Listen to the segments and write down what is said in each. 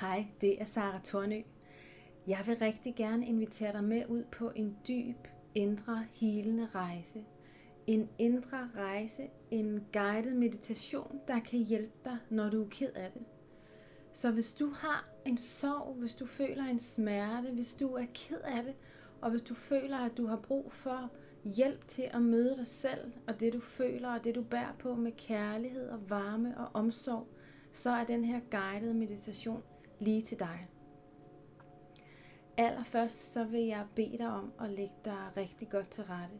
Hej, det er Sara Tornø. Jeg vil rigtig gerne invitere dig med ud på en dyb, indre, helende rejse. En indre rejse, en guided meditation, der kan hjælpe dig, når du er ked af det. Så hvis du har en sorg, hvis du føler en smerte, hvis du er ked af det, og hvis du føler, at du har brug for hjælp til at møde dig selv, og det du føler, og det du bærer på med kærlighed og varme og omsorg, så er den her guidede meditation lige til dig. Allerførst så vil jeg bede dig om at lægge dig rigtig godt til rette.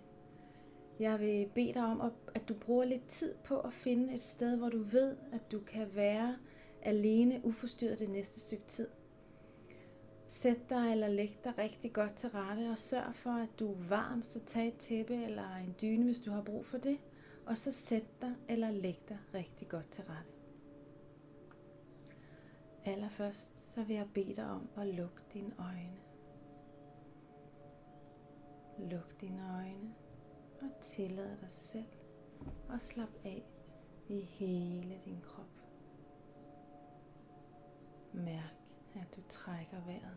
Jeg vil bede dig om, at du bruger lidt tid på at finde et sted, hvor du ved, at du kan være alene uforstyrret det næste stykke tid. Sæt dig eller læg dig rigtig godt til rette og sørg for, at du er varm, så tag et tæppe eller en dyne, hvis du har brug for det. Og så sæt dig eller læg dig rigtig godt til rette. Allerførst så vil jeg bede dig om at lukke dine øjne. Luk dine øjne og tillad dig selv at slappe af i hele din krop. Mærk, at du trækker vejret.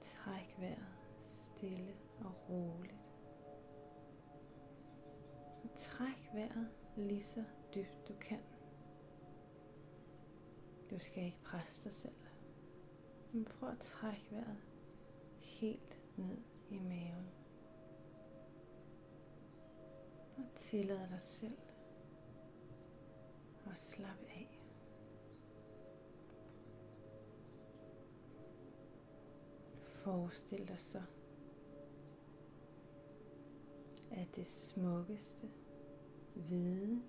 Træk vejret stille og roligt. Træk vejret lige så dybt du kan. Du skal ikke presse dig selv. Men prøv at trække vejret helt ned i maven. Og tillad dig selv at slappe af. Forestil dig så, at det smukkeste, hvide,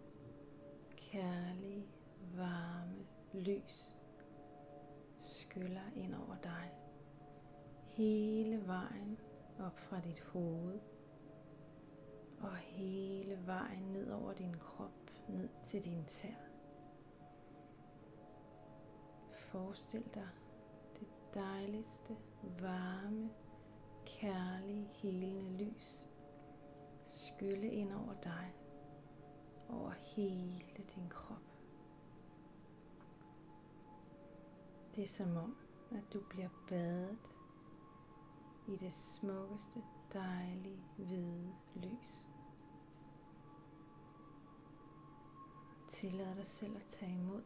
kærlige, varme lys skyller ind over dig hele vejen op fra dit hoved og hele vejen ned over din krop, ned til din tær. Forestil dig det dejligste, varme, kærlige, helende lys skylle ind over dig, over hele din krop. Det er som om, at du bliver badet i det smukkeste, dejlige, hvide lys. Tillad dig selv at tage imod.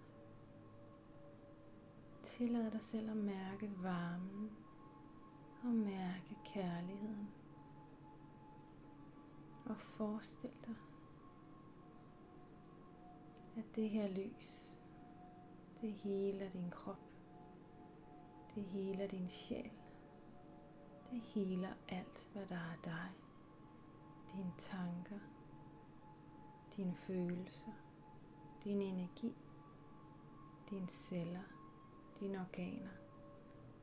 Tillad dig selv at mærke varmen og mærke kærligheden. Og forestil dig, at det her lys, det heler din krop. Det heler din sjæl. Det heler alt, hvad der er dig. Dine tanker, dine følelser, din energi, dine celler, dine organer.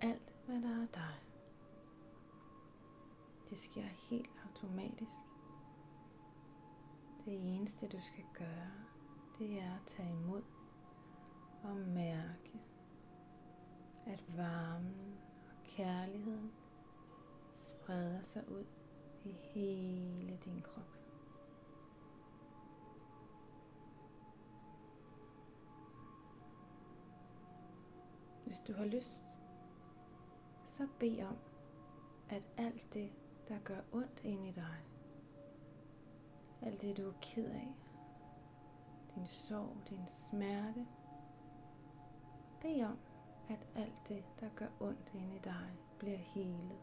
Alt, hvad der er dig. Det sker helt automatisk. Det eneste, du skal gøre, det er at tage imod og mærke at varmen og kærligheden spreder sig ud i hele din krop. Hvis du har lyst, så bed om, at alt det, der gør ondt ind i dig, alt det, du er ked af, din sorg, din smerte, bed om, at alt det, der gør ondt inde i dig, bliver helet.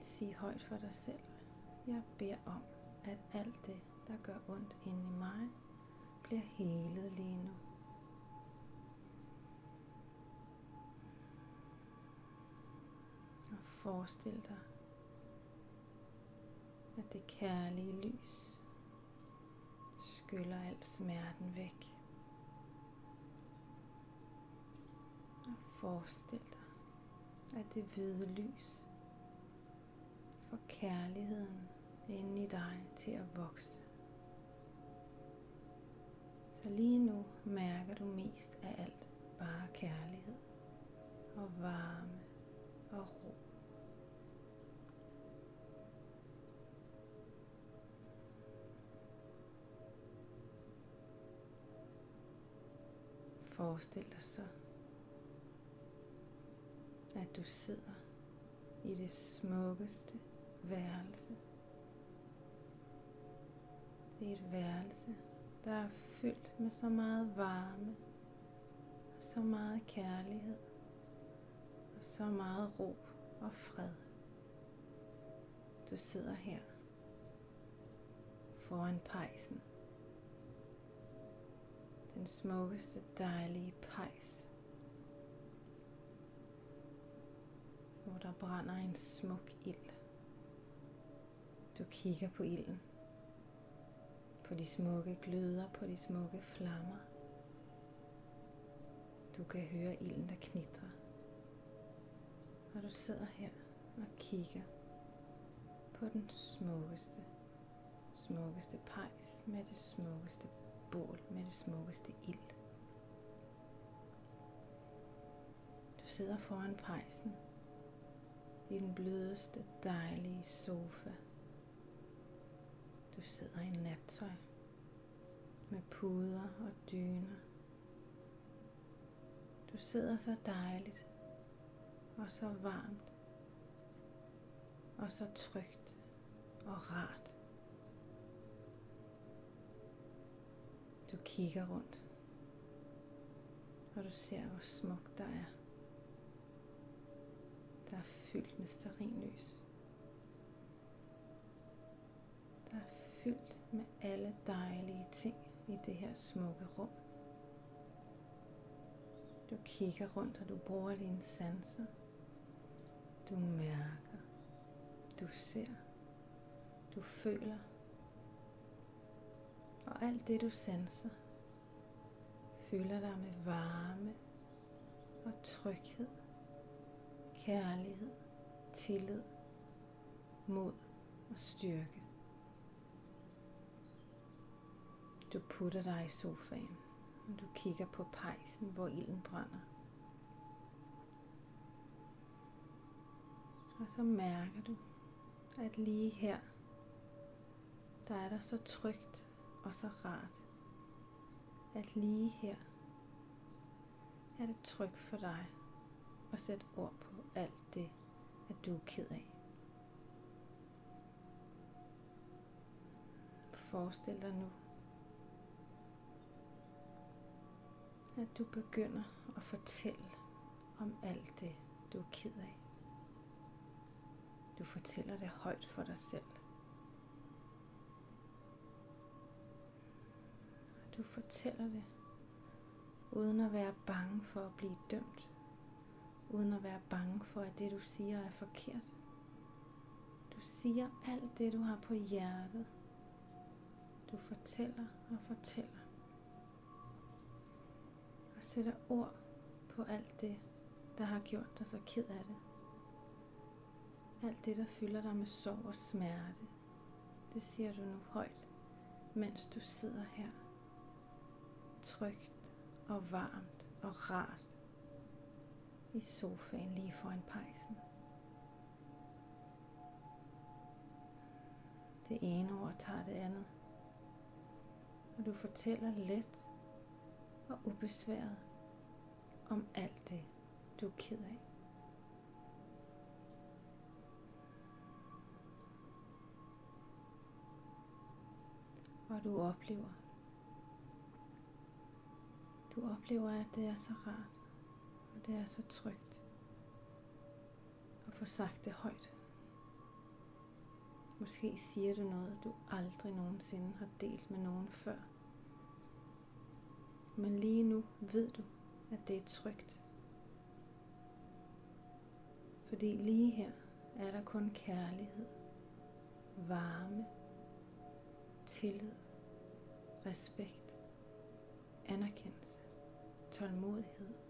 Sig højt for dig selv. Jeg beder om, at alt det, der gør ondt inde i mig, bliver helet lige nu. Og forestil dig, at det kærlige lys skyller al smerten væk. Og forestil dig, at det hvide lys får kærligheden inde i dig til at vokse. Så lige nu mærker du mest af alt bare kærlighed og varme og ro. Forestil dig så, du sidder i det smukkeste værelse. Det er et værelse, der er fyldt med så meget varme, og så meget kærlighed, og så meget ro og fred. Du sidder her foran pejsen. Den smukkeste, dejlige pejs. Der brænder en smuk ild. Du kigger på ilden. På de smukke gløder, på de smukke flammer. Du kan høre ilden, der knitrer. Og du sidder her og kigger på den smukkeste, smukkeste pejs med det smukkeste bål med det smukkeste ild. Du sidder foran pejsen i den blødeste, dejlige sofa. Du sidder i nattøj med puder og dyner. Du sidder så dejligt og så varmt og så trygt og rart. Du kigger rundt, og du ser, hvor smukt der er. Er fyldt med sterinlys. Der er fyldt med alle dejlige ting i det her smukke rum. Du kigger rundt, og du bruger dine sanser. Du mærker, du ser, du føler. Og alt det du sanser, fylder dig med varme og tryghed, kærlighed, tillid, mod og styrke. Du putter dig i sofaen, og du kigger på pejsen, hvor ilden brænder. Og så mærker du, at lige her, der er der så trygt og så rart, at lige her er det trygt for dig og sæt ord på alt det, at du er ked af. Forestil dig nu, at du begynder at fortælle om alt det, du er ked af. Du fortæller det højt for dig selv. Du fortæller det, uden at være bange for at blive dømt. Uden at være bange for, at det du siger er forkert. Du siger alt det, du har på hjertet. Du fortæller og fortæller. Og sætter ord på alt det, der har gjort dig så ked af det. Alt det, der fylder dig med sorg og smerte, det siger du nu højt, mens du sidder her. Trygt og varmt og rart i sofaen lige foran pejsen. Det ene ord tager det andet, og du fortæller let og ubesværet om alt det, du er ked af. Og du oplever, du oplever, at det er så rart, det er så trygt at få sagt det højt. Måske siger du noget, du aldrig nogensinde har delt med nogen før. Men lige nu ved du, at det er trygt. Fordi lige her er der kun kærlighed, varme, tillid, respekt, anerkendelse, tålmodighed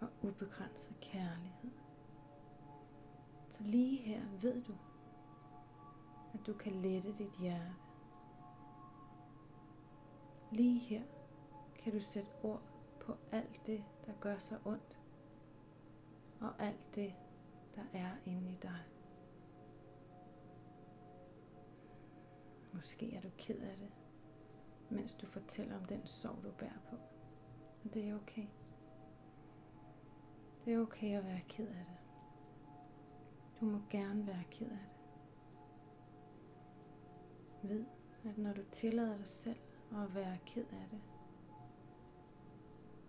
og ubegrænset kærlighed. Så lige her ved du, at du kan lette dit hjerte. Lige her kan du sætte ord på alt det, der gør sig ondt, og alt det, der er inde i dig. Måske er du ked af det, mens du fortæller om den sorg, du bærer på. Og det er okay. Det er okay at være ked af det. Du må gerne være ked af det. Vid, at når du tillader dig selv at være ked af det,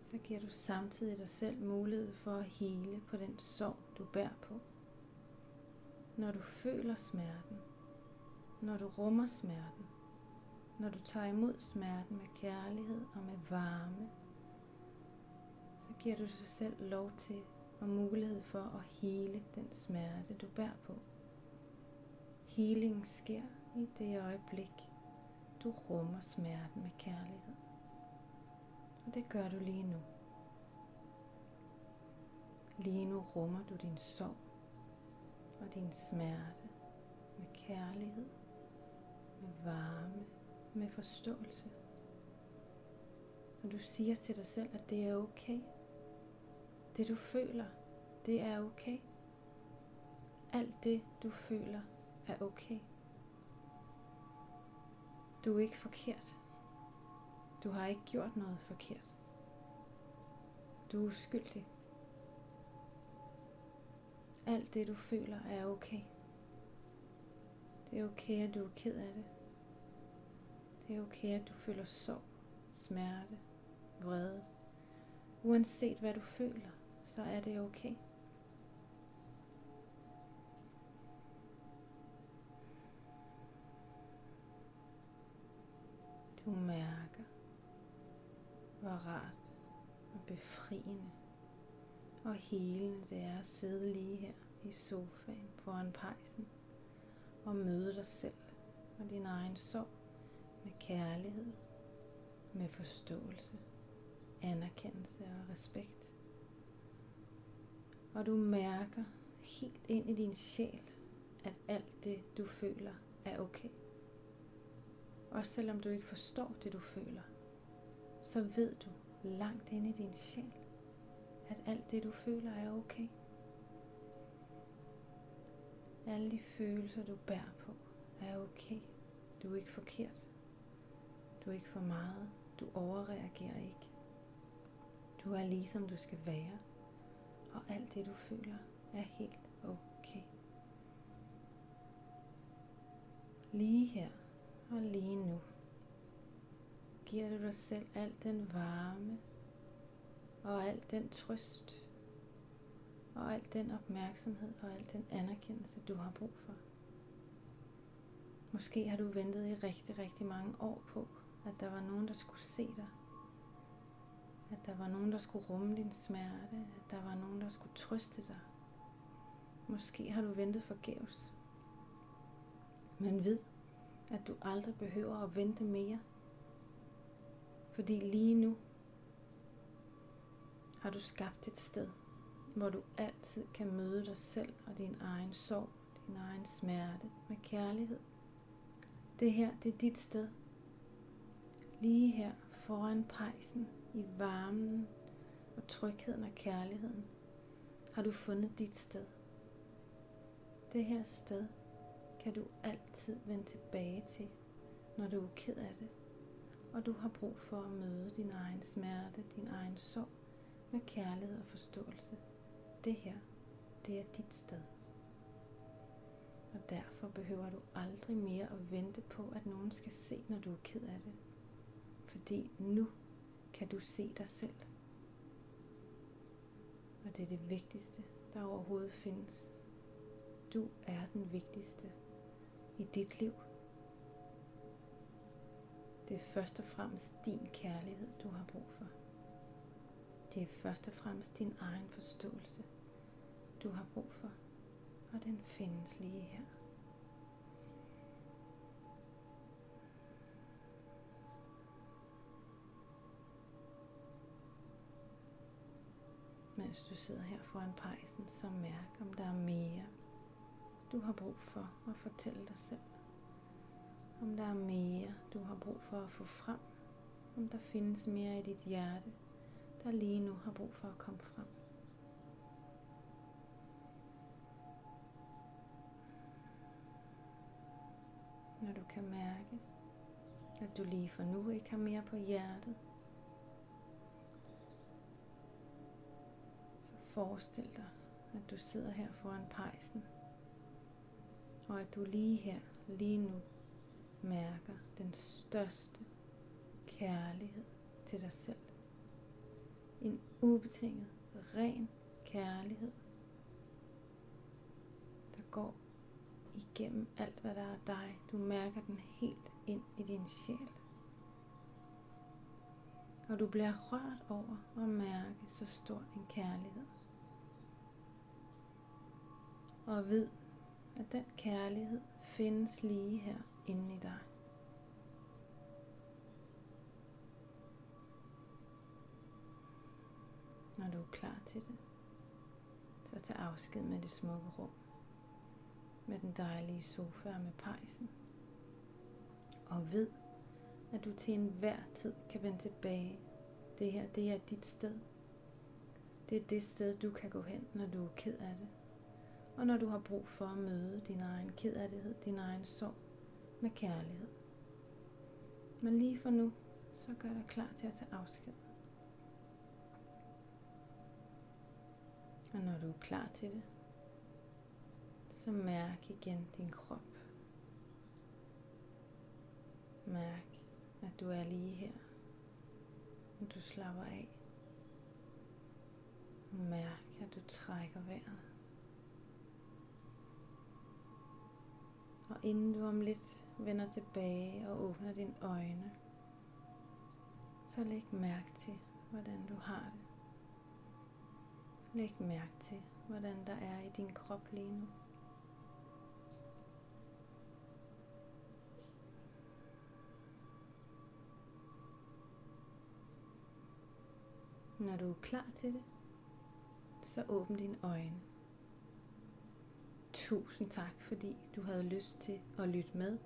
så giver du samtidig dig selv mulighed for at hele på den sorg, du bærer på. Når du føler smerten, når du rummer smerten, når du tager imod smerten med kærlighed og med varme, giver du sig selv lov til og mulighed for at hele den smerte, du bærer på. Healing sker i det øjeblik, du rummer smerten med kærlighed. Og det gør du lige nu. Lige nu rummer du din sorg og din smerte med kærlighed, med varme, med forståelse. Og du siger til dig selv, at det er okay. Det du føler, det er okay. Alt det du føler er okay. Du er ikke forkert. Du har ikke gjort noget forkert. Du er uskyldig. Alt det du føler er okay. Det er okay, at du er ked af det. Det er okay, at du føler sorg, smerte, vrede. Uanset hvad du føler, så er det okay. Du mærker, hvor rart og befriende og helende det er at sidde lige her i sofaen foran pejsen og møde dig selv og din egen sorg med kærlighed, med forståelse, anerkendelse og respekt. Og du mærker helt ind i din sjæl, at alt det du føler er okay. Også selvom du ikke forstår det du føler, så ved du langt ind i din sjæl, at alt det du føler er okay. Alle de følelser du bærer på er okay. Du er ikke forkert. Du er ikke for meget. Du overreagerer ikke. Du er ligesom du skal være. Og alt det du føler er helt okay. Lige her og lige nu giver du dig selv al den varme og al den trøst og al den opmærksomhed og al den anerkendelse, du har brug for. Måske har du ventet i rigtig, rigtig mange år på, at der var nogen, der skulle se dig. At der var nogen, der skulle rumme din smerte. At der var nogen, der skulle trøste dig. Måske har du ventet forgæves. Men ved, at du aldrig behøver at vente mere. Fordi lige nu har du skabt et sted, hvor du altid kan møde dig selv og din egen sorg, din egen smerte med kærlighed. Det her, det er dit sted. Lige her foran pejsen, i varmen og trygheden og kærligheden, har du fundet dit sted. Det her sted kan du altid vende tilbage til, når du er ked af det, og du har brug for at møde din egen smerte, din egen sorg med kærlighed og forståelse. Det her, det er dit sted. Og derfor behøver du aldrig mere at vente på, at nogen skal se, når du er ked af det. Fordi nu kan du se dig selv. Og det er det vigtigste, der overhovedet findes. Du er den vigtigste i dit liv. Det er først og fremmest din kærlighed, du har brug for. Det er først og fremmest din egen forståelse, du har brug for. Og den findes lige her. Mens du sidder her foran pejsen, så mærk, om der er mere, du har brug for at fortælle dig selv. Om der er mere, du har brug for at få frem. Om der findes mere i dit hjerte, der lige nu har brug for at komme frem. Når du kan mærke, at du lige for nu ikke har mere på hjertet, forestil dig, at du sidder her foran pejsen, og at du lige her, lige nu, mærker den største kærlighed til dig selv. En ubetinget, ren kærlighed, der går igennem alt, hvad der er dig. Du mærker den helt ind i din sjæl. Og du bliver rørt over at mærke så stor en kærlighed. Og ved, at den kærlighed findes lige her inde i dig. Når du er klar til det, så tag afsked med det smukke rum, med den dejlige sofa og med pejsen. Og ved, at du til enhver tid kan vende tilbage. Det her, det er dit sted. Det er det sted, du kan gå hen, når du er ked af det. Og når du har brug for at møde din egen kederlighed, din egen sorg med kærlighed. Men lige for nu, så gør dig klar til at tage afsked. Og når du er klar til det, så mærk igen din krop. Mærk, at du er lige her. når du slapper af. Mærk, at du trækker vejret. Og inden du om lidt vender tilbage og åbner dine øjne, så læg mærke til, hvordan du har det. Læg mærke til, hvordan der er i din krop lige nu. Når du er klar til det, så åbn dine øjne. Tusind tak, fordi du havde lyst til at lytte med.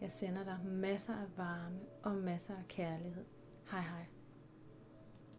Jeg sender dig masser af varme og masser af kærlighed. Hej hej.